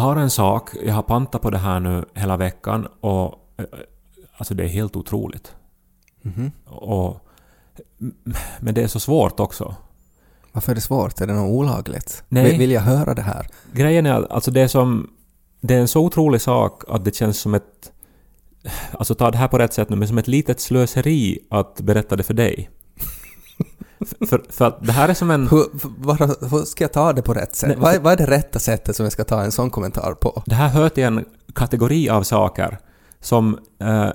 Har en sak, jag har pantat på det här nu hela veckan och eh, alltså det är helt otroligt. Och, men det är så svårt också. Varför är det svårt? Är det något olagligt? Nej. Vill, jag höra det här? Grejen är alltså det är som... Det är en så otrolig sak att det känns som ett... Alltså ta det här på rätt sätt nu, men som ett litet slöseri att berätta det för dig. För, för, att det här är som en... Hur, bara, hur ska jag ta det på rätt sätt? Nej, vad, är, vad är det rätta sättet som jag ska ta en sån kommentar på? Det här hör till en kategori av saker som eh,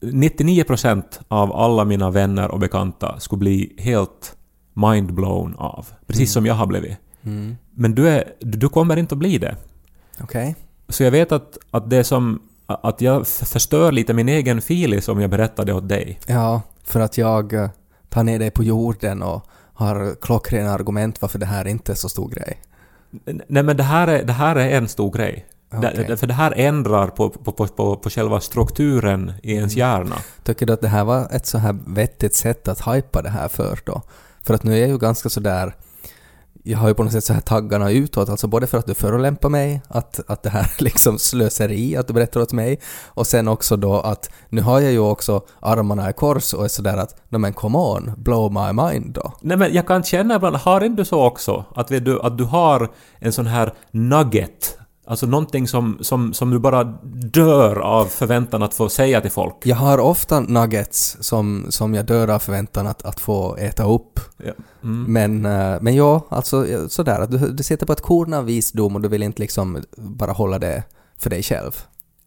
99% av alla mina vänner och bekanta skulle bli helt mindblown av. Precis som jag har blivit. Mm. Men du, är, du kommer inte att bli det. Okej? Så jag vet att, att det är som att jag förstör lite min egen filis om jag berättar det åt dig. Ja, för att jag tar ner dig på jorden och har klockrena argument varför det här inte är så stor grej. Nej men det här är, det här är en stor grej. Okej. Det, det, för det här ändrar på, på, på, på, på själva strukturen i ens hjärna. Tycker du att det här var ett så här vettigt sätt att hypa det här för då? För att nu är jag ju ganska sådär jag har ju på något sätt så här taggarna utåt, alltså både för att du förolämpar mig, att, att det här är liksom slöseri att du berättar åt mig, och sen också då att nu har jag ju också armarna i kors och är sådär att no men come on, blow my mind då. Nej men jag kan känna ibland, har inte du så också? Att, vet du, att du har en sån här nugget, alltså någonting som, som, som du bara dör av förväntan att få säga till folk. Jag har ofta nuggets som, som jag dör av förväntan att, att få äta upp. Ja. Mm. Men, eh, men ja, alltså sådär du, du sitter på ett korn av visdom och du vill inte liksom bara hålla det för dig själv.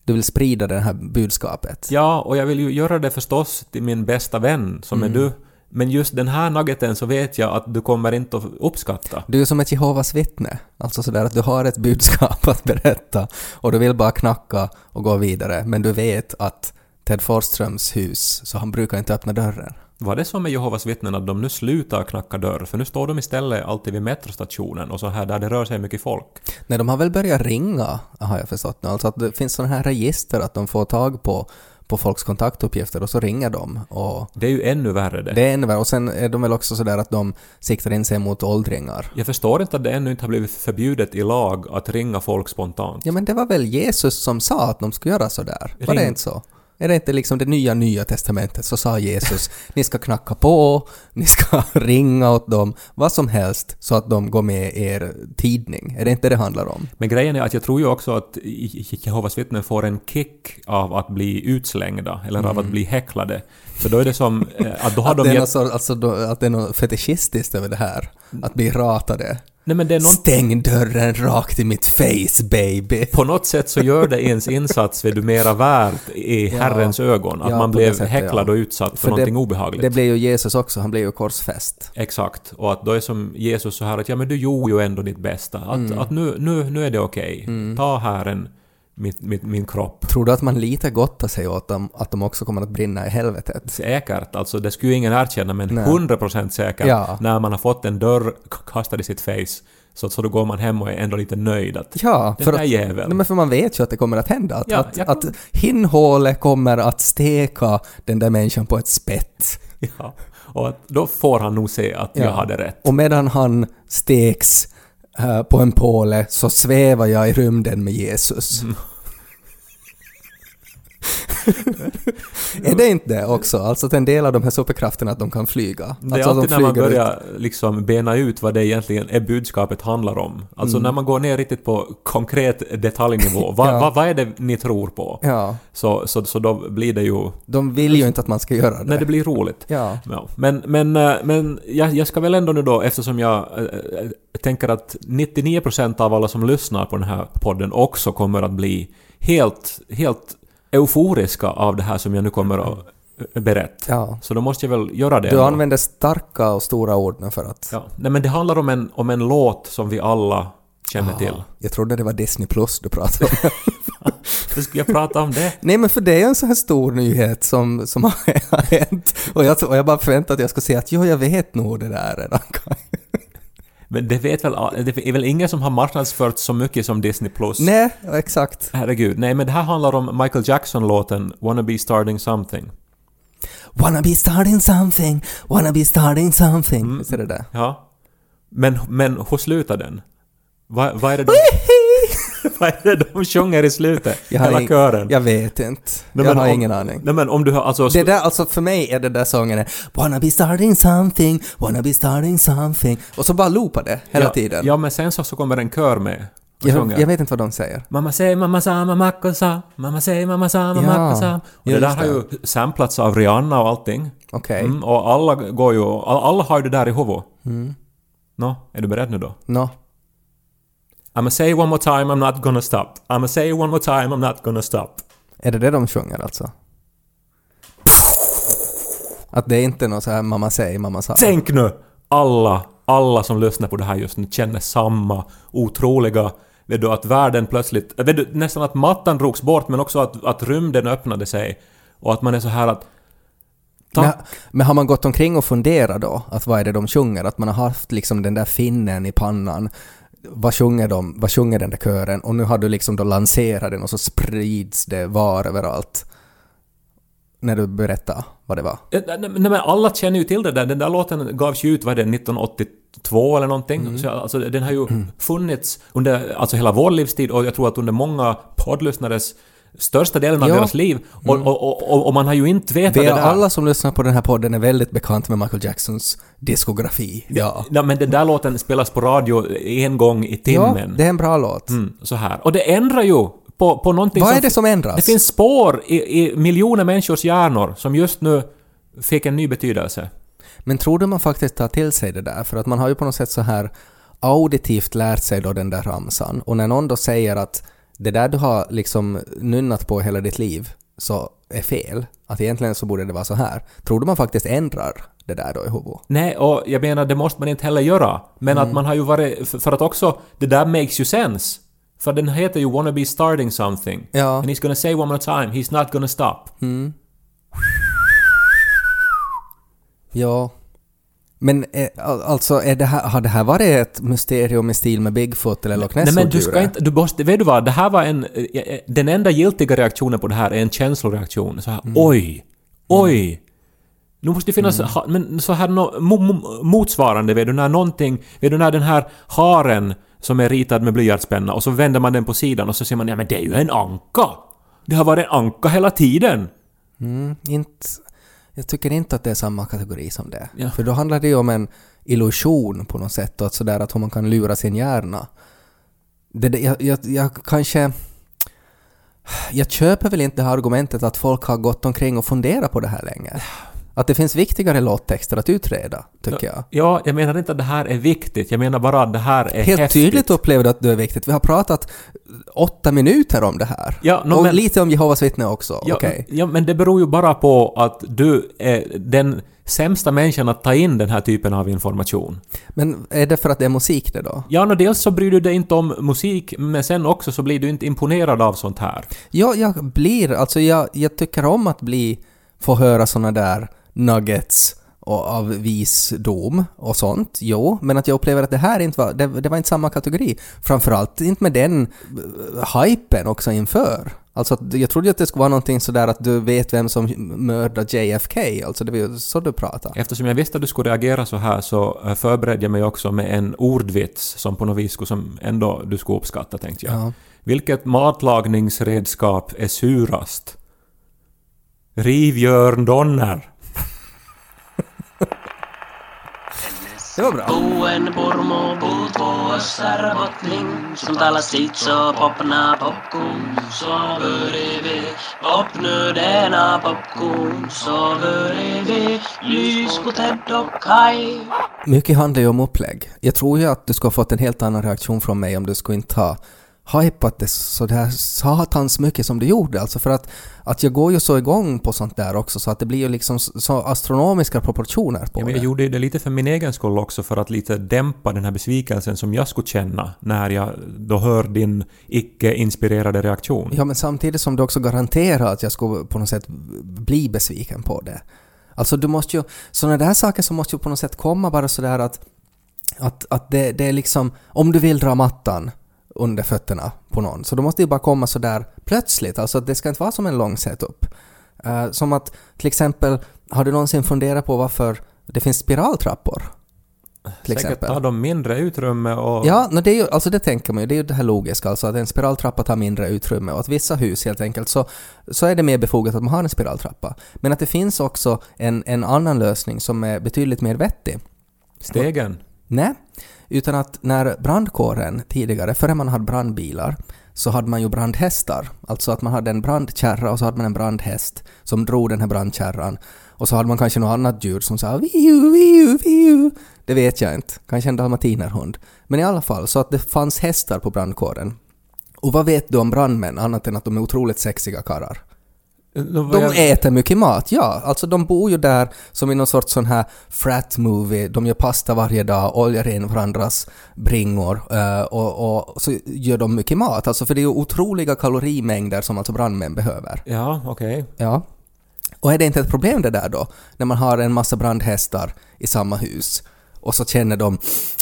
Du vill sprida det här budskapet. Ja, och jag vill ju göra det förstås till min bästa vän som är du. Men just den här nuggeten så vet jag att du kommer inte att uppskatta. Du är som ett Jehovas vittne. Alltså sådär att du har ett budskap att berätta och du vill bara knacka och gå vidare. Men du vet att Ted Forsströms hus, så han brukar inte öppna dörren. Var det som med Jehovas vittnen att de nu slutar knacka dörr? För nu står de istället alltid vid metrostationen och så här där det rör sig mycket folk. Nej, de har väl börjat ringa, har jag förstått nu. Alltså att det finns sådana här register att de får tag på, på folks kontaktuppgifter och så ringer de. Och Det är ju ännu värre det. det är ännu värre. Och sen är de väl också sådär att de siktar in sig mot åldringar. Jag förstår inte att det ännu inte har blivit förbjudet i lag att ringa folk spontant. Ja, men det var väl Jesus som sa att de skulle göra sådär? Var det Ring. inte så? Är det inte liksom det nya, nya testamentet så sa Jesus ni ska knacka på, ni ska ringa åt dem, vad som helst så att de går med er tidning. Är det inte det handlar om? Men grejen är att jag tror ju också att Jehovas vittnen får en kick av att bli utslängda, eller av att bli häcklade. För då är det som eh, att då har Att de gett... något så, alltså då, att det är något fetischistiskt över det här. Att bli ratade. Nej men det är någon... Stäng dörren rakt i mitt face baby. På något sätt så gör det ens insats vid du mera värd i Ja. Herrens ögon. Att Ja, man blev sättet, häcklad och utsatt för, För någonting det- obehagligt. Det blev ju Jesus också, han blev ju korsfäst. Exakt. Och att då är som Jesus så här att ja men du gjorde ju ändå ditt bästa. Att, Mm. att nu, nu, nu är det okej. Ta här en, mitt, mitt, min kropp. Tror du att man lite gottar sig åt dem, att de också kommer att brinna i helvetet? Säkert, alltså det skulle ju ingen erkänna men Nej. 100% säkert Ja. när man har fått en dörr kastad i sitt face så, så då går man hem och är ändå lite nöjd att Ja, den för där att, jäveln. nej, men för man vet ju att det kommer att hända. Att, Ja, att, jag att kan- hinnhålet kommer att steka den där människan på ett spett. Ja. Och då får han nog se att jag Ja. hade rätt. Och medan han steks Eh, på en påle så svävar jag i rymden med Jesus. Mm. är det inte det också? Alltså att en del av de här superkrafterna att de kan flyga? Det är alltså alltid när man ut. börjar liksom bena ut vad det egentligen är budskapet handlar om. Alltså Mm. när man går ner riktigt på konkret detaljnivå. Vad, Ja. vad är det ni tror på? Ja, Så, så, så då blir det ju... de vill ju inte att man ska göra det. Nej, det blir roligt. Ja. Ja, men men, eh, men jag, jag ska väl ändå nu då, eftersom jag äh, tänker att 99% av alla som lyssnar på den här podden också kommer att bli helt, helt euforiska av det här som jag nu kommer att eh, berett. Ja. Så då måste jag väl göra det. Du ändå. använder starka och stora ord nu för att... Ja. Nej men det handlar om en, om en låt som vi alla känner till. Jag trodde det var Disney Plus du pratade om. Hur skulle jag prata om det? Nej men för det är en så här stor nyhet som, som har har hänt. Och jag, och jag bara förväntade att jag skulle säga att jo, jag vet nog det där redan. Men det vet väl Det är väl ingen som har marknadsfört så mycket som Disney Plus? Nej, exakt. Herregud. Nej men det här handlar om Michael Jackson-låten “Wanna be starting something”. Wanna be starting something, wanna be starting something. Visst är det det? Ja. Men, men hur slutar den? Vad, vad är det de... vad är det de sjunger i slutet? Jag har Hela ing- kören? Jag vet inte. Nej, jag men har om- ingen aning. Nej men om du har alltså... Det där, alltså för mig är det där sången är Wanna be starting something, wanna be starting something. Och så bara loopar det hela ja, tiden. Ja men sen så, så kommer en kör med och jag, sjunger. jag vet inte vad de säger. Mamma säger mamma sa, mamma sa, mamma säger mamma sa, mamma Ja. sa. Och det där just har ju samplats av Rihanna och allting. Okej. Mm, och alla går ju... all- Alla har ju det där i huvudet. Mm. Nå, är du beredd nu då? Nå. I'ma say one more time I'm not gonna stop. I'ma say one more time I'm not gonna stop. Är det det de sjunger alltså? Att det är inte något så här mamma säger, mamma sa. Tänk nu! Alla, alla som lyssnar på det här just nu känner samma otroliga... Vet du, att världen plötsligt... Vet du, nästan att mattan drogs bort men också att, att rymden öppnade sig. Och att man är så här att... Men, men har man gått omkring och funderat då? Att vad är det de sjunger? Att man har haft liksom den där finnen i pannan. Vad sjunger de? Vad sjunger den där kören? Och nu har du liksom då lanserat den och så sprids det var överallt. När du berättar vad det var. Eh, Nej, men alla känner ju till det där. Den där låten gavs ju ut, vad är det, 1982 eller någonting? Så, alltså, den har ju funnits under alltså, hela vår livstid och jag tror att under många poddlyssnares största delen av Ja. deras liv. Och, och, och, och, och man har ju inte vetat det är där. alla som lyssnar på den här podden är väldigt bekant med Michael Jacksons diskografi. Ja. Ja, men den där låten spelas på radio en gång i Ja, timmen. det är en bra låt. mm, så här. Och det ändrar ju på, på någonting Vad som... är det som ändras? Det finns spår i, i miljoner människors hjärnor som just nu fick en ny betydelse. Men tror du man faktiskt tar till sig det där? För att man har ju på något sätt så här auditivt lärt sig då den där ramsan. Och när någon då säger att det där du har liksom nunnat på hela ditt liv så är fel, att egentligen så borde det vara så här. Tror du man faktiskt ändrar det där då i huvudet? Nej, och jag menar det måste man inte heller göra. Men Mm. att man har ju varit... för- att också, det där makes ju sense. För den heter ju “Wanna be starting something”. Ja. And he's gonna say one more time, he's not gonna stop. Ja. Men eh, al- alltså, är det här, har det här varit ett mysterium i stil med Bigfoot eller Loch Nej men du ska inte... Du måste... Vet du vad? Det här var en... eh, eh, Den enda giltiga reaktionen på det här är en känsloreaktion. Så här, Mm. oj! Oj! Nu måste det finnas ha, men så här no, mo, mo, motsvarande, vet du, när någonting... Vet du, när den här haren som är ritad med blyertspenna och så vänder man den på sidan och så ser man ja men det är ju en anka! Det har varit en anka hela tiden! Mm, inte, jag tycker inte att det är samma kategori som det. Ja. För då handlar det ju om en illusion på något sätt och att sådär att hur man kan lura sin hjärna. Det, det, jag, jag, jag kanske... Jag köper väl inte argumentet att folk har gått omkring och funderat på det här länge. Att det finns viktigare låttexter att utreda, tycker jag. Ja, jag menar inte att det här är viktigt, jag menar bara att det här är Helt häftigt. tydligt upplever du att det är viktigt. Vi har pratat åtta minuter om det här. Ja, no, och men- lite om Jehovas vittne också. Ja, Okej. ja, men det beror ju bara på att du är den sämsta människan att ta in den här typen av information. Men är det för att det är musik det då? Ja, no, dels så bryr du dig inte om musik, men sen också så blir du inte imponerad av sånt här. Ja, jag blir, alltså jag, jag tycker om att bli, få höra såna där nuggets och av visdom och sånt, jo, men att jag upplever att det här inte var, det, det var inte samma kategori. Framförallt inte med den uh, hypen också inför. Alltså att jag trodde att det skulle vara någonting sådär att du vet vem som mördade JFK, alltså det var ju så du pratade. Eftersom jag visste att du skulle reagera så här så eh, förberedde jag mig också med en ordvits som på något vis skulle, som ändå du skulle uppskatta, tänkte jag. Ja. Vilket matlagningsredskap är surast? Rivjörn Donner. Det var bra. Buen purmu puut vuossar bottning Som talar sitt så popna popcorn. Så börjar vi. Popnu denna popcorn. Så börjar vi. Lys på Ted och Kai. Mycket handlar ju om upplägg. Jag tror ju att du skulle ha fått en helt annan reaktion från mig om du skulle inte ha hypat det så satans mycket som det gjorde. Alltså för att, att jag går ju så igång på sånt där också så att det blir ju liksom så astronomiska proportioner på Ja, men det. jag gjorde det lite för min egen skull också för att lite dämpa den här besvikelsen som jag skulle känna när jag då hör din icke-inspirerade reaktion. Ja, men samtidigt som det också garanterar att jag skulle på något sätt bli besviken på det. Alltså du måste ju, sådana där saker som måste ju på något sätt komma bara sådär att, att, att det, det är liksom, om du vill dra mattan under fötterna på någon, så då måste det ju bara komma sådär plötsligt, alltså det ska inte vara som en lång setup. Uh, som att till exempel, har du någonsin funderat på varför det finns spiraltrappor? Till Säkert exempel. tar de mindre utrymme och... Ja, no, det, är ju, alltså det tänker man ju, det är ju det här logiska, alltså att en spiraltrappa tar mindre utrymme och att vissa hus helt enkelt så, så är det mer befogat att man har en spiraltrappa. Men att det finns också en, en annan lösning som är betydligt mer vettig. Stegen. Nej, utan att när brandkåren tidigare, före man hade brandbilar, så hade man ju brandhästar. Alltså att man hade en brandkärra och så hade man en brandhäst som drog den här brandkärran. Och så hade man kanske något annat djur som sa viu, viu, viu. Det vet jag inte. Kanske en dalmatinerhund. Men i alla fall, så att det fanns hästar på brandkåren. Och vad vet du om brandmän annat än att de är otroligt sexiga karlar? De jag- äter mycket mat, ja. Alltså de bor ju där som i någon sorts sån här frat movie. De gör pasta varje dag, oljar in varandras bringor eh, och, och så gör de mycket mat. Alltså för det är ju otroliga kalorimängder som alltså brandmän behöver. Ja, okej. Ja. Och är det inte ett problem det där då? När man har en massa brandhästar i samma hus och så känner de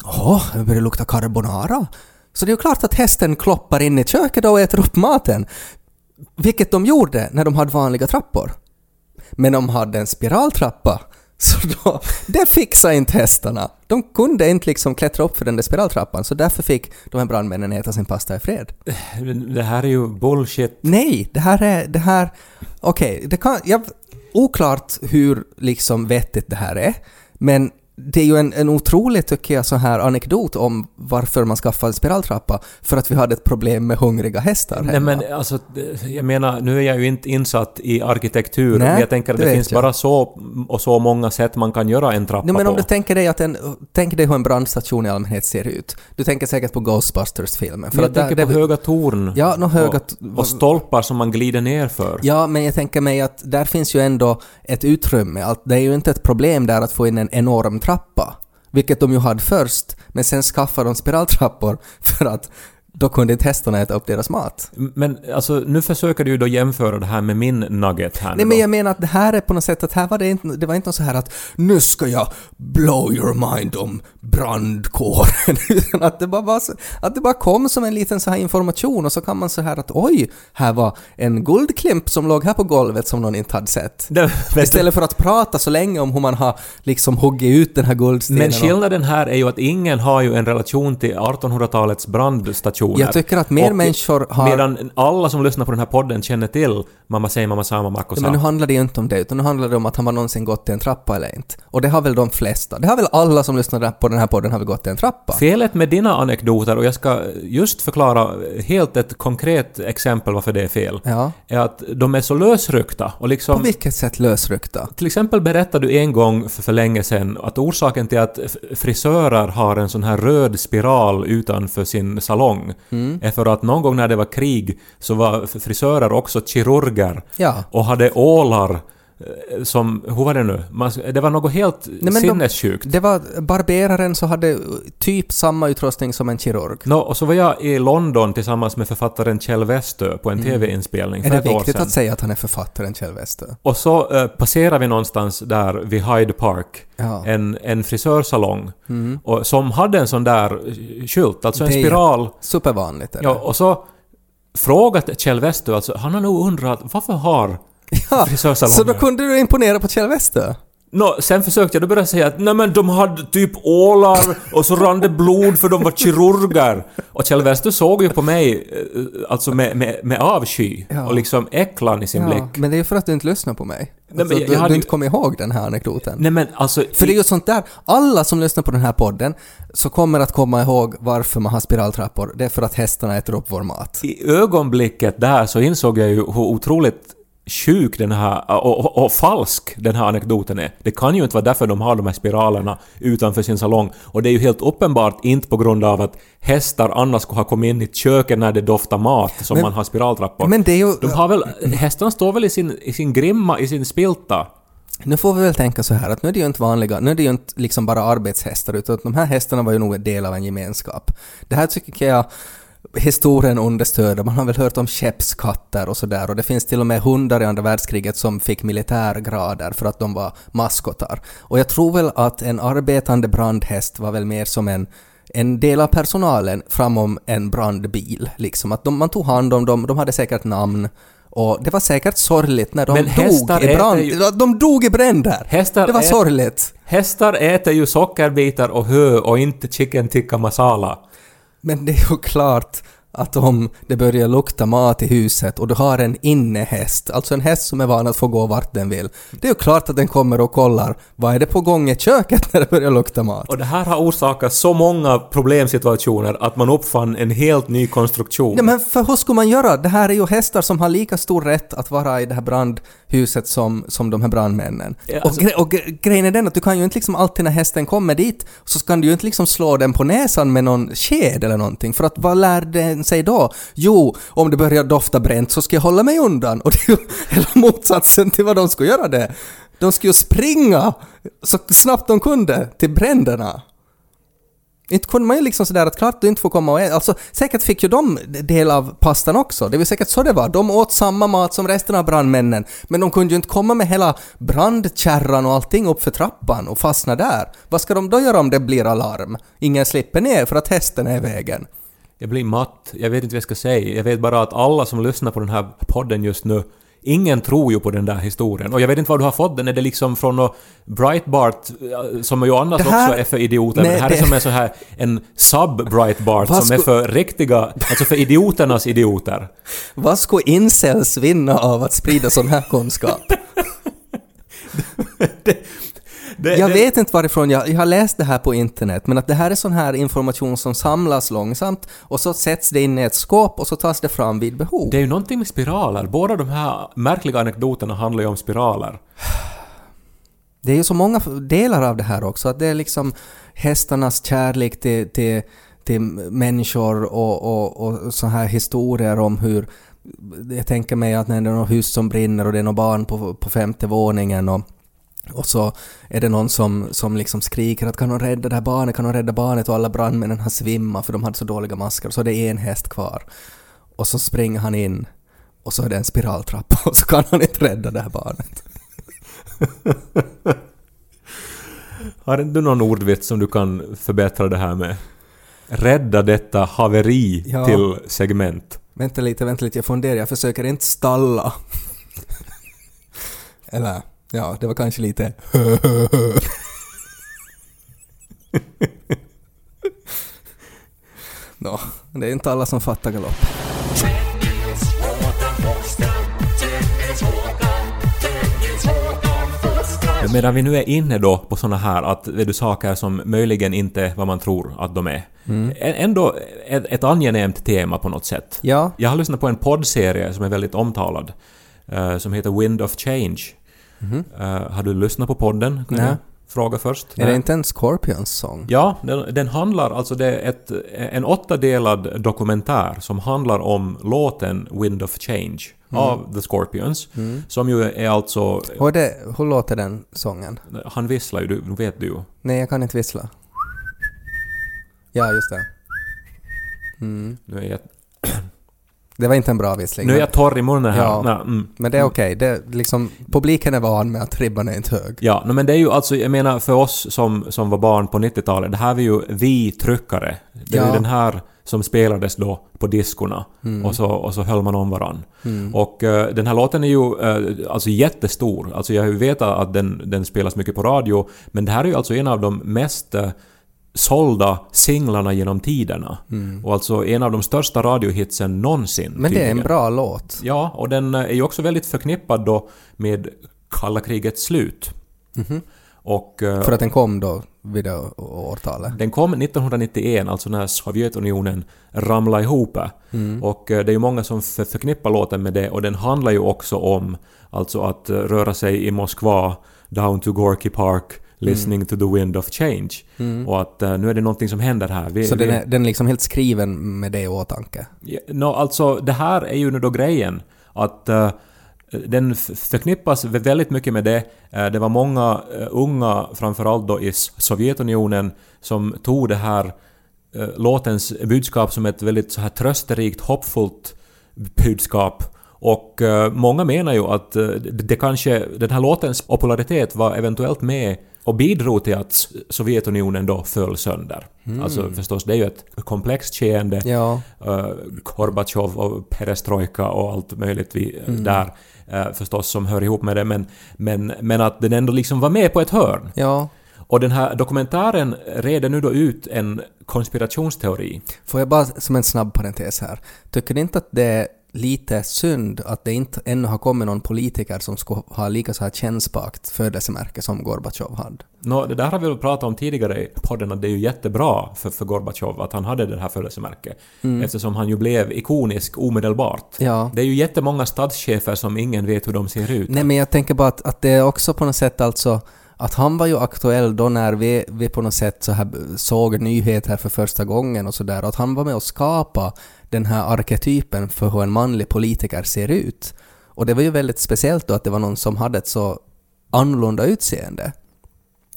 åh, det börjar lukta carbonara. Så det är ju klart att hästen kloppar in i köket och äter upp maten. Vilket de gjorde när de hade vanliga trappor. Men de hade en spiraltrappa. Så då, det fixade inte hästarna. De kunde inte liksom klättra upp för den där spiraltrappan, så därför fick de här brandmännen äta sin pasta i fred. Det här är ju bullshit. Nej, det här är... Det här... Okej, det kan... Jag, oklart hur liksom vettigt det här är, men det är ju en, en otrolig, tycker jag, så här anekdot om varför man skaffade en spiraltrappa. För att vi hade ett problem med hungriga hästar Nej hemma. men alltså, jag menar, nu är jag ju inte insatt i arkitektur, Nej, men jag tänker att det det, finns jag. bara så och så många sätt man kan göra en trappa Nej, men om på. du tänker dig att en, tänk dig hur en brandstation i allmänhet ser ut. Du tänker säkert på Ghostbusters-filmen. Men jag att där- tänker på där- höga torn Ja, nå höga och, stolpar som man glider ner för. Ja, men jag tänker mig att där finns ju ändå ett utrymme. Att det är ju inte ett problem där att få in en enorm trappa. Vilket de ju hade först, men sen skaffade de spiraltrappor för att då kunde inte hästarna äta upp deras mat. Men alltså, nu försöker du ju då jämföra det här med min nugget här Nej men jag menar att det här är på något sätt att här var det inte, det var inte så här att nu ska jag blow your mind om brandkåren. Utan att det bara var så, att det bara kom som en liten så här information och så kan man så här att oj, här var en guldklimp som låg här på golvet som någon inte hade sett. Det, Istället för att prata så länge om hur man har liksom huggit ut den här guldstenen. men skillnaden här är ju att ingen har ju en relation till 1800-talets brandstationer. Jag tycker att mer Och människor har... Medan alla som lyssnar på den här podden känner till Mamma säger mamma sa, mamma sa. Men nu handlar det ju inte om det, utan nu handlar det om att han har någonsin gått i en trappa eller inte. Och det har väl de flesta. Det har väl alla som lyssnar på den här podden har väl gått i en trappa? Felet med dina anekdoter, och jag ska just förklara helt ett konkret exempel varför det är fel, Ja. är att de är så lösryckta och På liksom... vilket sätt lösryckta? Till exempel berättade du en gång för, för länge sedan att orsaken till att frisörer har en sån här röd spiral utanför sin salong Mm. är för att någon gång när det var krig så var frisörer också kirurger Ja. och hade ålar som... Hur var det nu? Man, det var något helt de- sinnessjukt. Det var barberaren så hade typ samma utrustning som en kirurg. Nå, och så var jag i London tillsammans med författaren Kjell Westö på en TV-inspelning för Mm. Är det ett år viktigt sedan. att säga att han är författaren Kjell Westö? Och så eh, passerar vi någonstans där vid Hyde Park Ja. en, en frisörsalong Mm. och, som hade en sån där eh, skylt, alltså en Det är spiral. Supervanligt är det. Ja, och så frågat Kjell Westö, alltså han har nog undrat varför har Ja, frisörsalongen... Så då kunde du imponera på Kjell Westö? Nå, sen försökte jag då börja säga att nej men de hade typ ålar och så rann det blod för de var kirurger. Och Kjell Westö såg ju på mig eh, alltså med, med, med avsky Ja. och liksom äcklan i sin Ja, blick. men det är ju för att du inte lyssnar på mig. men Alltså, jag du, hade du inte kommer ihåg den här anekdoten. Nej men alltså... För det är ju sånt där, alla som lyssnar på den här podden så kommer att komma ihåg varför man har spiraltrappor. Det är för att hästarna äter upp vår mat. I ögonblicket där så insåg jag ju hur otroligt sjuk den här, och, och, och falsk den här anekdoten är. Det kan ju inte vara därför de har de här spiralerna utanför sin salong. Och det är ju helt uppenbart inte på grund av att hästar annars skulle ha kommit in i köket när det doftar mat som Men- man har spiraltrappor. Men det är ju... De har väl, hästarna står väl i sin, i sin grimma, i sin spilta. Nu får vi väl tänka så här att nu är det ju inte vanliga, nu är det ju inte liksom bara arbetshästar utan att de här hästarna var ju nog en del av en gemenskap. Det här tycker jag historien understöder. Man har väl hört om skeppskatter och sådär och det finns till och med hundar i andra världskriget som fick militärgrader för att de var maskotar. Och jag tror väl att en arbetande brandhäst var väl mer som en en del av personalen framom en brandbil. Liksom. Att de, man tog hand om dem, de hade säkert namn. Och det var säkert sorgligt när de Men dog i brand. äter ju- De dog i bränder! Hästar det var ät- sorgligt. Hästar äter ju sockerbitar och hö och inte chicken tikka masala. Men det är ju klart att om det börjar lukta mat i huset och du har en innehäst, alltså en häst som är van att få gå vart den vill, det är ju klart att den kommer och kollar vad är det på gång i köket när det börjar lukta mat. Och det här har orsakat så många problemsituationer att man uppfann en helt ny konstruktion. Ja, men för hur skulle man göra? Det här är ju hästar som har lika stor rätt att vara i det här brandhuset som, som de här brandmännen. Ja, alltså- och, gre- och gre- grejen är den att du kan ju inte liksom alltid när hästen kommer dit så kan du ju inte liksom slå den på näsan med någon sked eller någonting. För att vad lär den sig då? Jo, om det börjar dofta bränt så ska jag hålla mig undan. Och det är ju hela motsatsen till vad de skulle göra det. De skulle ju springa så snabbt de kunde till bränderna. Inte kunde man ju liksom sådär att klart du inte får komma och äta. Alltså säkert fick ju de del av pastan också. Det var säkert så det var. De åt samma mat som resten av brandmännen. Men de kunde ju inte komma med hela brandkärran och allting upp för trappan och fastna där. Vad ska de då göra om det blir alarm? Ingen slipper ner för att hästen är i vägen. Jag blir matt. Jag vet inte vad jag ska säga. Jag vet bara att alla som lyssnar på den här podden just nu Ingen tror ju på den där historien. Och jag vet inte var du har fått den. Är det liksom från något Breitbart, eh, som ju annars här- också är för idioter? Nej, men det här det- är som en så här en sub-Breitbart som är för riktiga, alltså för idioternas idioter. Vad skulle incels vinna av att sprida sån här kunskap? Det, Jag det- vet inte varifrån jag, jag har läst det här på internet, men att det här är sån här information som samlas långsamt och så sätts det in i ett skåp och så tas det fram vid behov. Det är ju någonting med spiraler. Båda de här märkliga anekdoterna handlar ju om spiraler. Det är ju så många delar av det här också, att det är liksom hästarnas kärlek till, till, till människor och, och, och så här historier om hur jag tänker mig att när det är något hus som brinner och det är något barn på, på femte våningen och, och så är det någon som, som liksom skriker att kan de rädda det här barnet, kan de rädda barnet och alla brandmännen har svimmat för de hade så dåliga masker och så är det en häst kvar. Och så springer han in och så är det en spiraltrappa och så kan han inte rädda det här barnet. Har inte du någon ordvits som du kan förbättra det här med? Rädda detta haveri Ja. till segment. Vänta lite, vänta lite, jag funderar, jag försöker inte stalla. Eller, ja, det var kanske lite... Nå, det är inte alla som fattar galopp. Men medan vi nu är inne då på såna här att vet du, saker som möjligen inte är vad man tror att de är. Ä- Ändå ett, ett angenämt tema på något sätt. Ja, Jag har lyssnat på en poddserie som är väldigt omtalad. eh, som heter Wind of Change. Eh, har du lyssnat på podden? Kan Nej. jag fråga först? är det inte en Scorpions sång? Ja, den, den handlar alltså, det är ett, en åttadelad dokumentär som handlar om låten Wind of Change av The Scorpions. Som ju är alltså... Hur, det, hur låter den sången? Han visslar ju, du vet du ju. Nej, jag kan inte vissla. Ja, just det. Mm. Nu är jag, Det var inte en bra vissling. nu är jag torr i munnen här. Ja. Nej, mm. Men det är okej. Det är liksom, publiken är van med att ribban är inte hög. Ja, men det är ju alltså, jag menar för oss som, som var barn på 90-talet, det här var ju vi-tryckare. Det är Ja. ju den här som spelades då på diskorna Mm. och, så, och så höll man om varann. Och eh, den här låten är ju eh, alltså jättestor. Alltså jag har ju vetat att den, den spelas mycket på radio, men det här är ju alltså en av de mest eh, sålda singlarna genom tiderna. Och alltså en av de största radiohitsen någonsin. Mm. Men det är en bra låt. Ja, och den eh, är ju också väldigt förknippad då med kalla krigets slut. Och... eh, För att den kom då vid det årtalet? Den kom 1991, alltså när Sovjetunionen ramlade ihop. Och eh, det är ju många som för- förknippar låten med det och den handlar ju också om alltså att röra sig i Moskva, down to Gorky Park, listening to the wind of change. Och att eh, nu är det någonting som händer här. Vi, Så den vi- är, den är liksom helt skriven med det i åtanke? Ja, No, alltså det här är ju nu då grejen att eh, den förknippas vä- väldigt mycket med det. Eh, det var många unga, framförallt då i Sovjetunionen, som tog det här låtens budskap som ett väldigt så här trösterikt, hoppfullt budskap. Och många menar ju att det, det kanske, den här låtens popularitet var eventuellt med och bidrog till att Sovjetunionen då föll sönder. Alltså förstås, det är ju ett komplext skeende. Ja. Uh, Gorbatjov och perestrojka och allt möjligt vi, där eh, förstås som hör ihop med det men, men, men att den ändå liksom var med på ett hörn. Ja. Och den här dokumentären reder nu då ut en konspirationsteori. Får jag bara som en snabb parentes här. Tycker ni inte att det är lite synd att det inte ännu har kommit någon politiker som skulle ha lika så här kännspakt födelsemärke som Gorbatjov hade? Nå, det där har vi väl pratat om tidigare i podden att det är ju jättebra för, för Gorbatjov att han hade det här födelsemärket. Eftersom han ju blev ikonisk omedelbart. Ja. Det är ju jättemånga statschefer som ingen vet hur de ser ut. Nej men jag tänker bara att, att det är också på något sätt alltså att han var ju aktuell då när vi, vi på något sätt så här såg nyheter för första gången och sådär. Att han var med och skapa den här arketypen för hur en manlig politiker ser ut. Och det var ju väldigt speciellt då att det var någon som hade ett så annorlunda utseende.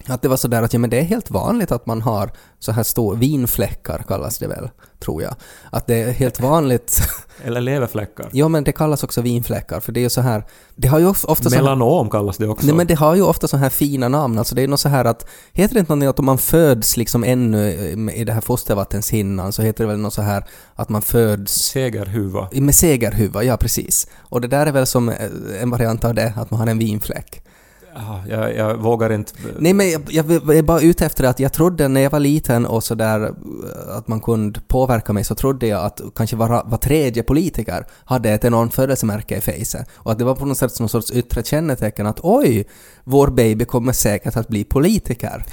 Att det var sådär att ja men det är helt vanligt att man har så här stor vinfläckar kallas det väl, tror jag. Att det är helt vanligt Eller leverfläckar. Ja, men det kallas också vinfläckar, för det är ju så här... Det har ju of- ofta så här, Melanom kallas det också. Nej, men det har ju ofta så här fina namn. Alltså det är nog så här att... Heter det inte någonting att om man föds liksom ännu i- i det här fostervattenshinnan så heter det väl något så här att man föds Segerhuva. med segerhuva, ja precis. Och det där är väl som eh, en variant av det, att man har en vinfläck. Jag, jag vågar inte... Nej men jag, jag är bara ute efter att jag trodde när jag var liten och sådär eh, att man kunde påverka mig så trodde jag att kanske var, var tredje politiker hade ett enormt födelsemärke i fejset. Och att det var på något sätt någon sorts yttre kännetecken att oj, vår baby kommer säkert att bli politiker.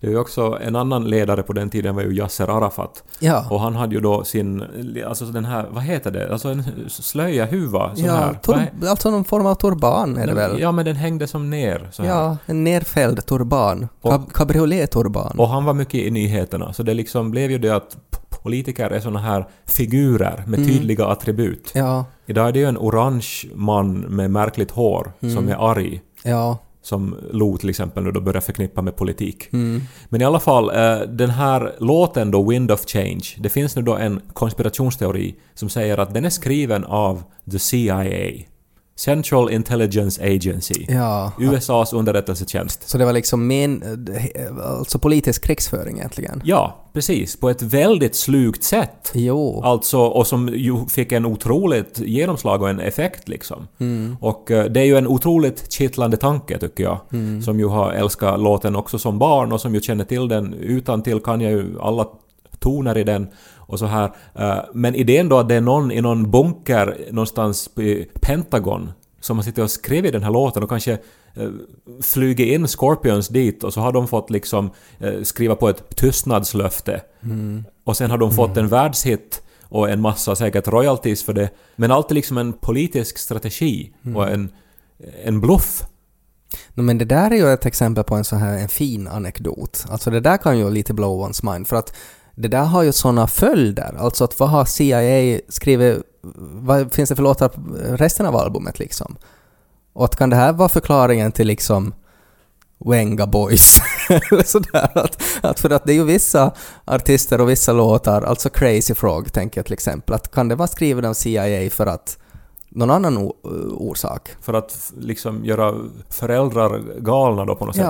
Det är ju också en annan ledare på den tiden var ju Yasser Arafat. Ja. Och han hade ju då sin, alltså den här, vad heter det, alltså en slöjahuva sån Ja, här. tur, alltså någon form av turban är det väl? Ja, men den hängde som ner så här. Ja, en nerfälld turban. Cab- Cabriolet-turban. Och han var mycket i nyheterna, så det liksom blev ju det att politiker är såna här figurer med tydliga attribut. Mm. Ja, Idag är det ju en orange man med märkligt hår Mm. som är arg. ja. Som Lo till exempel nu då börjar förknippa med politik. Mm. Men i alla fall, eh, den här låten då, Wind of Change, det finns nu då en konspirationsteori som säger att den är skriven av the CIA. Central Intelligence Agency. Ja. USAs underrättelsetjänst. Så det var liksom men, alltså politisk krigsföring egentligen? Ja, precis. På ett väldigt slugt sätt. Jo. Alltså, och som ju fick en otroligt genomslag och en effekt liksom. Och eh, det är ju en otroligt kittlande tanke tycker jag. Som ju har älskat låten också som barn och som ju känner till den utan till kan jag ju alla toner i den och så här. Eh, Men idén då att det är någon i någon bunker någonstans i Pentagon som har suttit och skrivit den här låten och kanske eh, flugit in Scorpions dit och så har de fått liksom eh, skriva på ett tystnadslöfte. Och sen har de fått en världshit och en massa säkert royalties för det. Men allt är liksom en politisk strategi och en, en bluff. No, men det där är ju ett exempel på en så här en fin anekdot. Alltså det där kan ju lite blow one's mind för att det där har ju såna följder. Alltså att vad har CIA skrivit, vad finns det för låtar på resten av albumet liksom? Och att kan det här vara förklaringen till liksom Wenga Boys? Eller sådär att, att för att det är ju vissa artister och vissa låtar, alltså Crazy Frog tänker jag till exempel, att kan det vara skriven av CIA för att någon annan orsak? För att liksom göra föräldrar galna då på något sätt.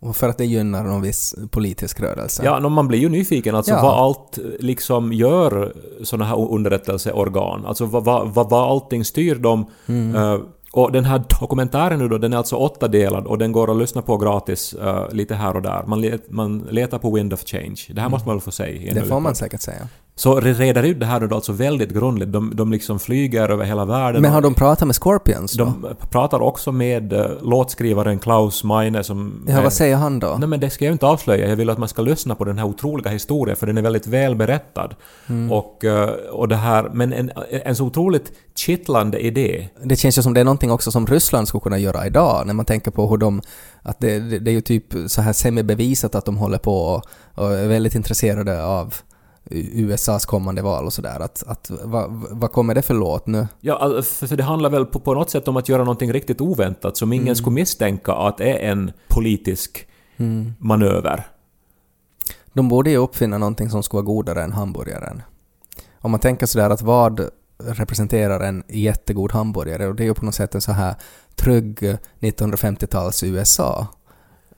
Och för att det gynnar någon viss politisk rörelse. Ja, no, man blir ju nyfiken alltså Ja. vad allt liksom gör såna här underrättelseorgan. Alltså vad, vad, vad, vad allting styr dem. Mm. Eh, och den här dokumentären nu då, den är alltså åttadelad och den går att lyssna på gratis eh, lite här och där. Man, let, man letar på Wind of Change. Det här måste man väl få säga Mm. det får man säkert säga. Så re- reder ut det här då alltså väldigt grundligt. De, de liksom flyger över hela världen. Men har de pratat med Scorpions då? de pratar också med uh, låtskrivaren Klaus Meine som... ja, vad säger han då? Nej men det ska jag inte avslöja. Jag vill att man ska lyssna på den här otroliga historien för den är väldigt väl berättad. Mm. Och, eh, och det här, men en, en så otroligt kittlande idé. Det känns ju som det är någonting också som Ryssland skulle kunna göra idag när man tänker på hur de... Att det, det, det är ju typ så här semi-bevisat att de håller på och, och är väldigt intresserade av USAs kommande val och sådär. Att, att, vad, vad kommer det för låt nu? Ja, för det handlar väl på, på något sätt om att göra någonting riktigt oväntat som ingen skulle misstänka att är en politisk manöver. De borde ju uppfinna någonting som skulle vara godare än hamburgaren. Om man tänker sådär att vad representerar en jättegod hamburgare och det är ju på något sätt en så här trygg 1950-tals USA.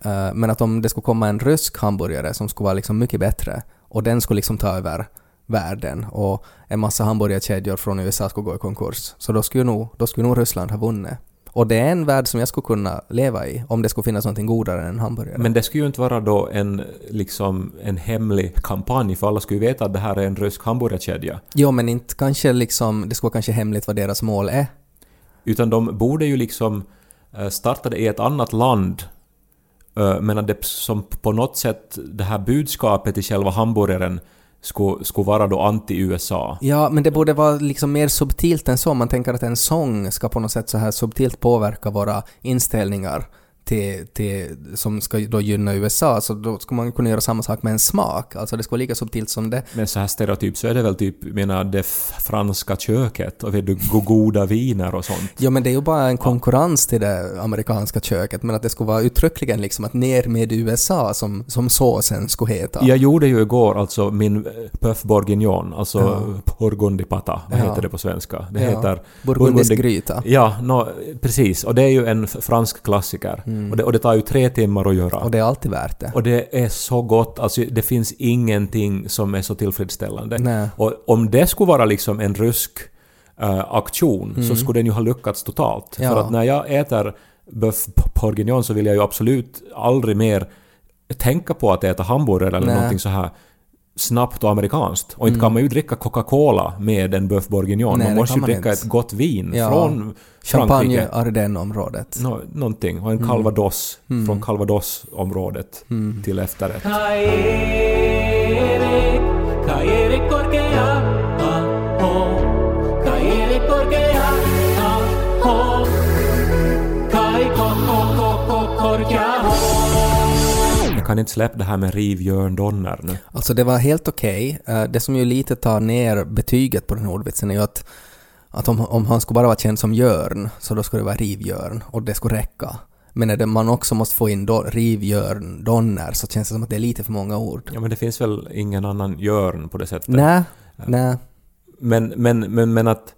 Eh, Men att om det skulle komma en rysk hamburgare som skulle vara liksom mycket bättre och den skulle liksom ta över världen och en massa hamburgerkedjor från USA skulle gå i konkurs. Så då skulle nog, då skulle nog Ryssland ha vunnit. Och det är en värld som jag skulle kunna leva i om det skulle finnas någonting godare än en hamburgare. Men det skulle ju inte vara då en, liksom, en hemlig kampanj för alla skulle ju veta att det här är en rysk hamburgerkedja. Jo, men inte kanske liksom, det skulle vara kanske hemligt vad deras mål är. Utan de borde ju liksom eh, starta det i ett annat land Eh, men att det som på något sätt det här budskapet i själva hamburgaren skulle, skulle vara då anti-USA. Ja, men det borde vara liksom mer subtilt än så. Man tänker att en sång ska på något sätt så här subtilt påverka våra inställningar till, till, som ska då gynna USA. Så då ska man kunna göra samma sak med en smak. Alltså det ska vara lika subtilt som det. Men så här stereotyp så är det väl typ, menar, det franska köket och vet du, go- goda viner och sånt. Ja, men det är ju bara en konkurrens till det amerikanska köket. Men att det skulle vara uttryckligen liksom att ner med USA som, som såsen skulle heta. Jag gjorde ju igår alltså min eh, bœuf bourguignon, alltså Ja. burgundipata, vad Ja. heter det på svenska? Det Ja. heter... Burgundisk burgundi- gryta. Ja, no, precis. Och det är ju en fransk klassiker. Och, det, och det tar ju tre timmar att göra. Mm. Och det är alltid värt det. Och det är så gott, alltså det finns ingenting som är så tillfredsställande. Nej. Och om det skulle vara liksom en rysk eh, aktion så skulle den ju ha lyckats totalt. Mm. Ja. För att när jag äter bœuf bourguignon så vill jag ju absolut aldrig mer tänka på att äta hamburgare eller Nej. Mm. någonting så här snabbt och amerikanskt. Och inte kan man ju dricka Coca-Cola med en bœuf bourguignon. Nej, man måste ju man dricka inte. ett gott vin Ja. från Champagne Frankrike. Ardennes-området. Nå, någonting. Och en Mm. calvados från calvados-området till efterrätt. Kan inte släppa det här med riv Jörn Donner nu. Alltså det var helt okej. Eh, Det som ju lite tar ner betyget på den här ordvitsen är ju att, att om, om han skulle bara vara känd som Jörn, så då skulle det vara Rivjörn och det skulle räcka. Men när man också måste få in do, Donner, så känns det som att det är lite för många ord. Ja men det finns väl ingen annan Jörn på det sättet. Nej, nej. Men, men, men, men att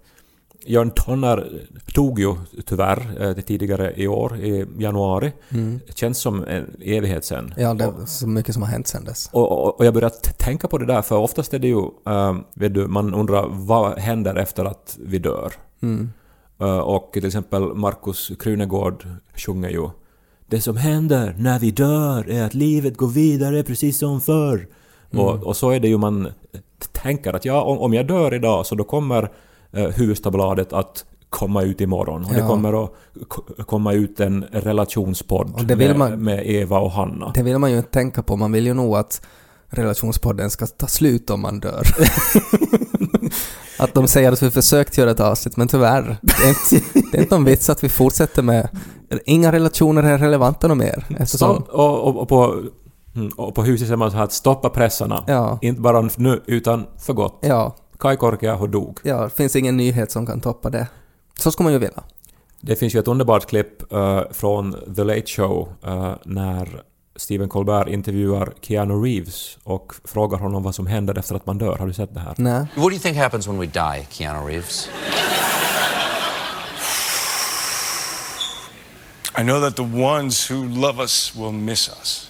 Jörn Donner tog ju tyvärr eh, det tidigare i år, i januari. Det känns som en evighet sen. Mm. Ja, det är så mycket som har hänt sedan dess. Och, och, och jag började tänka på det där, för oftast är det ju, äh, vet du, man undrar vad händer efter att vi dör? Mm. Eh, och till exempel Markus Krunegård sjunger ju Det som händer när vi dör är att livet går vidare precis som förr. Mm. Och, och så är det ju man tänker att ja, om, om jag dör idag så då kommer eh, Hufvudstadsbladet att komma ut imorgon. Och det Ja. kommer att komma ut en relationspodd det med, man- med Eva och Hanna. Det vill man ju inte tänka på. Man vill ju nog att relationspodden ska ta slut om man dör. att de säger att vi försökt göra ett avsnitt, men tyvärr. Det är inte, det är inte någon vits att vi fortsätter med... Inga relationer är relevanta något mer. Så, Eftersom, och, och, och, på, mm, och på huset säger man så här att stoppa pressarna. ja, Inte bara nu, utan för gott. ja, Kai Korkeaho dog. ja, det finns ingen nyhet som kan toppa det. Så ska man ju vilja. Det finns ju ett underbart klipp eh, från The Late Show eh, när Stephen Colbert intervjuar Keanu Reeves och frågar honom vad som händer efter att man dör. Har du sett det här? Nej. What do you think happens when we die, Keanu Reeves? I know that the ones who love us will miss us.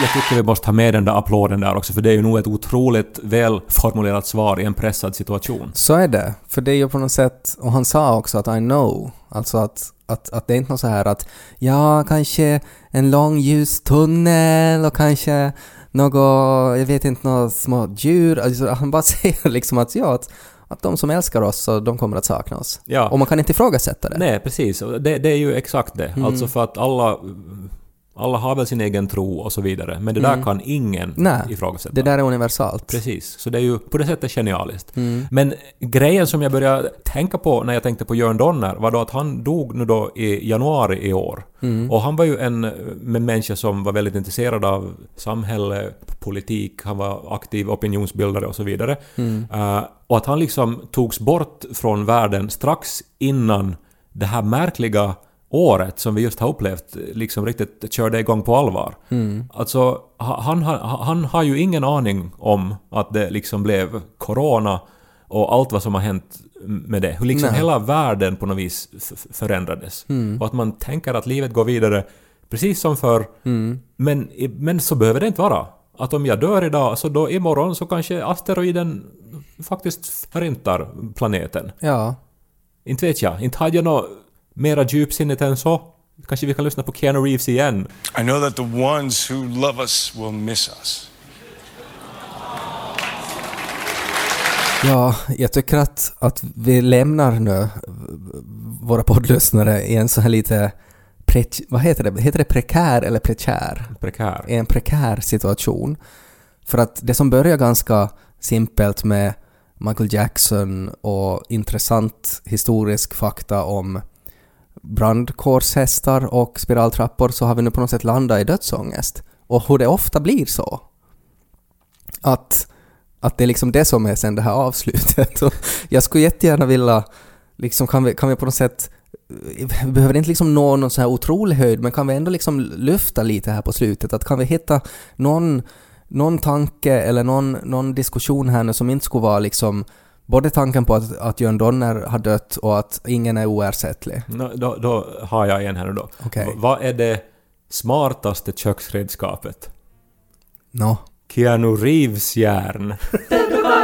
Jag tycker vi måste ha med den där applåden där också, för det är ju nog ett otroligt välformulerat svar i en pressad situation. Så är det. För det är ju på något sätt, och han sa också att I know, alltså att, att, att det är inte något så här att ja, kanske en lång ljus tunnel och kanske något, jag vet inte, några små djur. Alltså, han bara säger liksom att ja, att, att de som älskar oss, så de kommer att sakna oss. Ja. Och man kan inte ifrågasätta det. Nej, precis. Det, det är ju exakt det. Mm. Alltså för att alla, alla har väl sin egen tro och så vidare, men det där Mm. kan ingen Nej, ifrågasätta. Det där är universalt. Precis, så det är ju på det sättet genialiskt. Mm. Men grejen som jag började tänka på när jag tänkte på Jörn Donner var då att han dog nu då i januari i år. Mm. Och han var ju en, en människa som var väldigt intresserad av samhälle, politik, han var aktiv opinionsbildare och så vidare. Eh, och att han liksom togs bort från världen strax innan det här märkliga året som vi just har upplevt liksom riktigt körde igång på allvar. Mm. Alltså, ha- han, han, han har ju ingen aning om att det liksom blev corona och allt vad som har hänt med det. Hur liksom Nej. hela världen på något vis förändrades. Mm. Och att man tänker att livet går vidare precis som förr. Mm. Men, men så behöver det inte vara. Att om jag dör idag, så då imorgon så kanske asteroiden faktiskt förintar planeten. Ja. Inte vet jag. Inte hade jag något mera djupsinnigt än så. Kanske vi kan lyssna på Keanu Reeves igen. I know that the ones who love us will miss us. Ja, jag tycker att, att vi lämnar nu våra poddlyssnare i en så här lite... Pre, vad heter det? Heter det prekär eller prekär? Prekär. I en prekär situation. För att det som börjar ganska simpelt med Michael Jackson och intressant historisk fakta om brandkårshästar och spiraltrappor så har vi nu på något sätt landat i dödsångest. Och hur det ofta blir så. Att, att det är liksom det som är sen det här avslutet. Och jag skulle jättegärna vilja, liksom kan vi, kan vi på något sätt vi behöver inte liksom nå någon så här otrolig höjd, men kan vi ändå liksom lyfta lite här på slutet? Att kan vi hitta någon, någon tanke eller någon, någon diskussion här nu som inte skulle vara liksom både tanken på att, att Jörn Donner har dött och att ingen är oersättlig. Nå, då, då har jag en här nu då. V- vad är det smartaste köksredskapet? Nå. Keanu Reeves järn.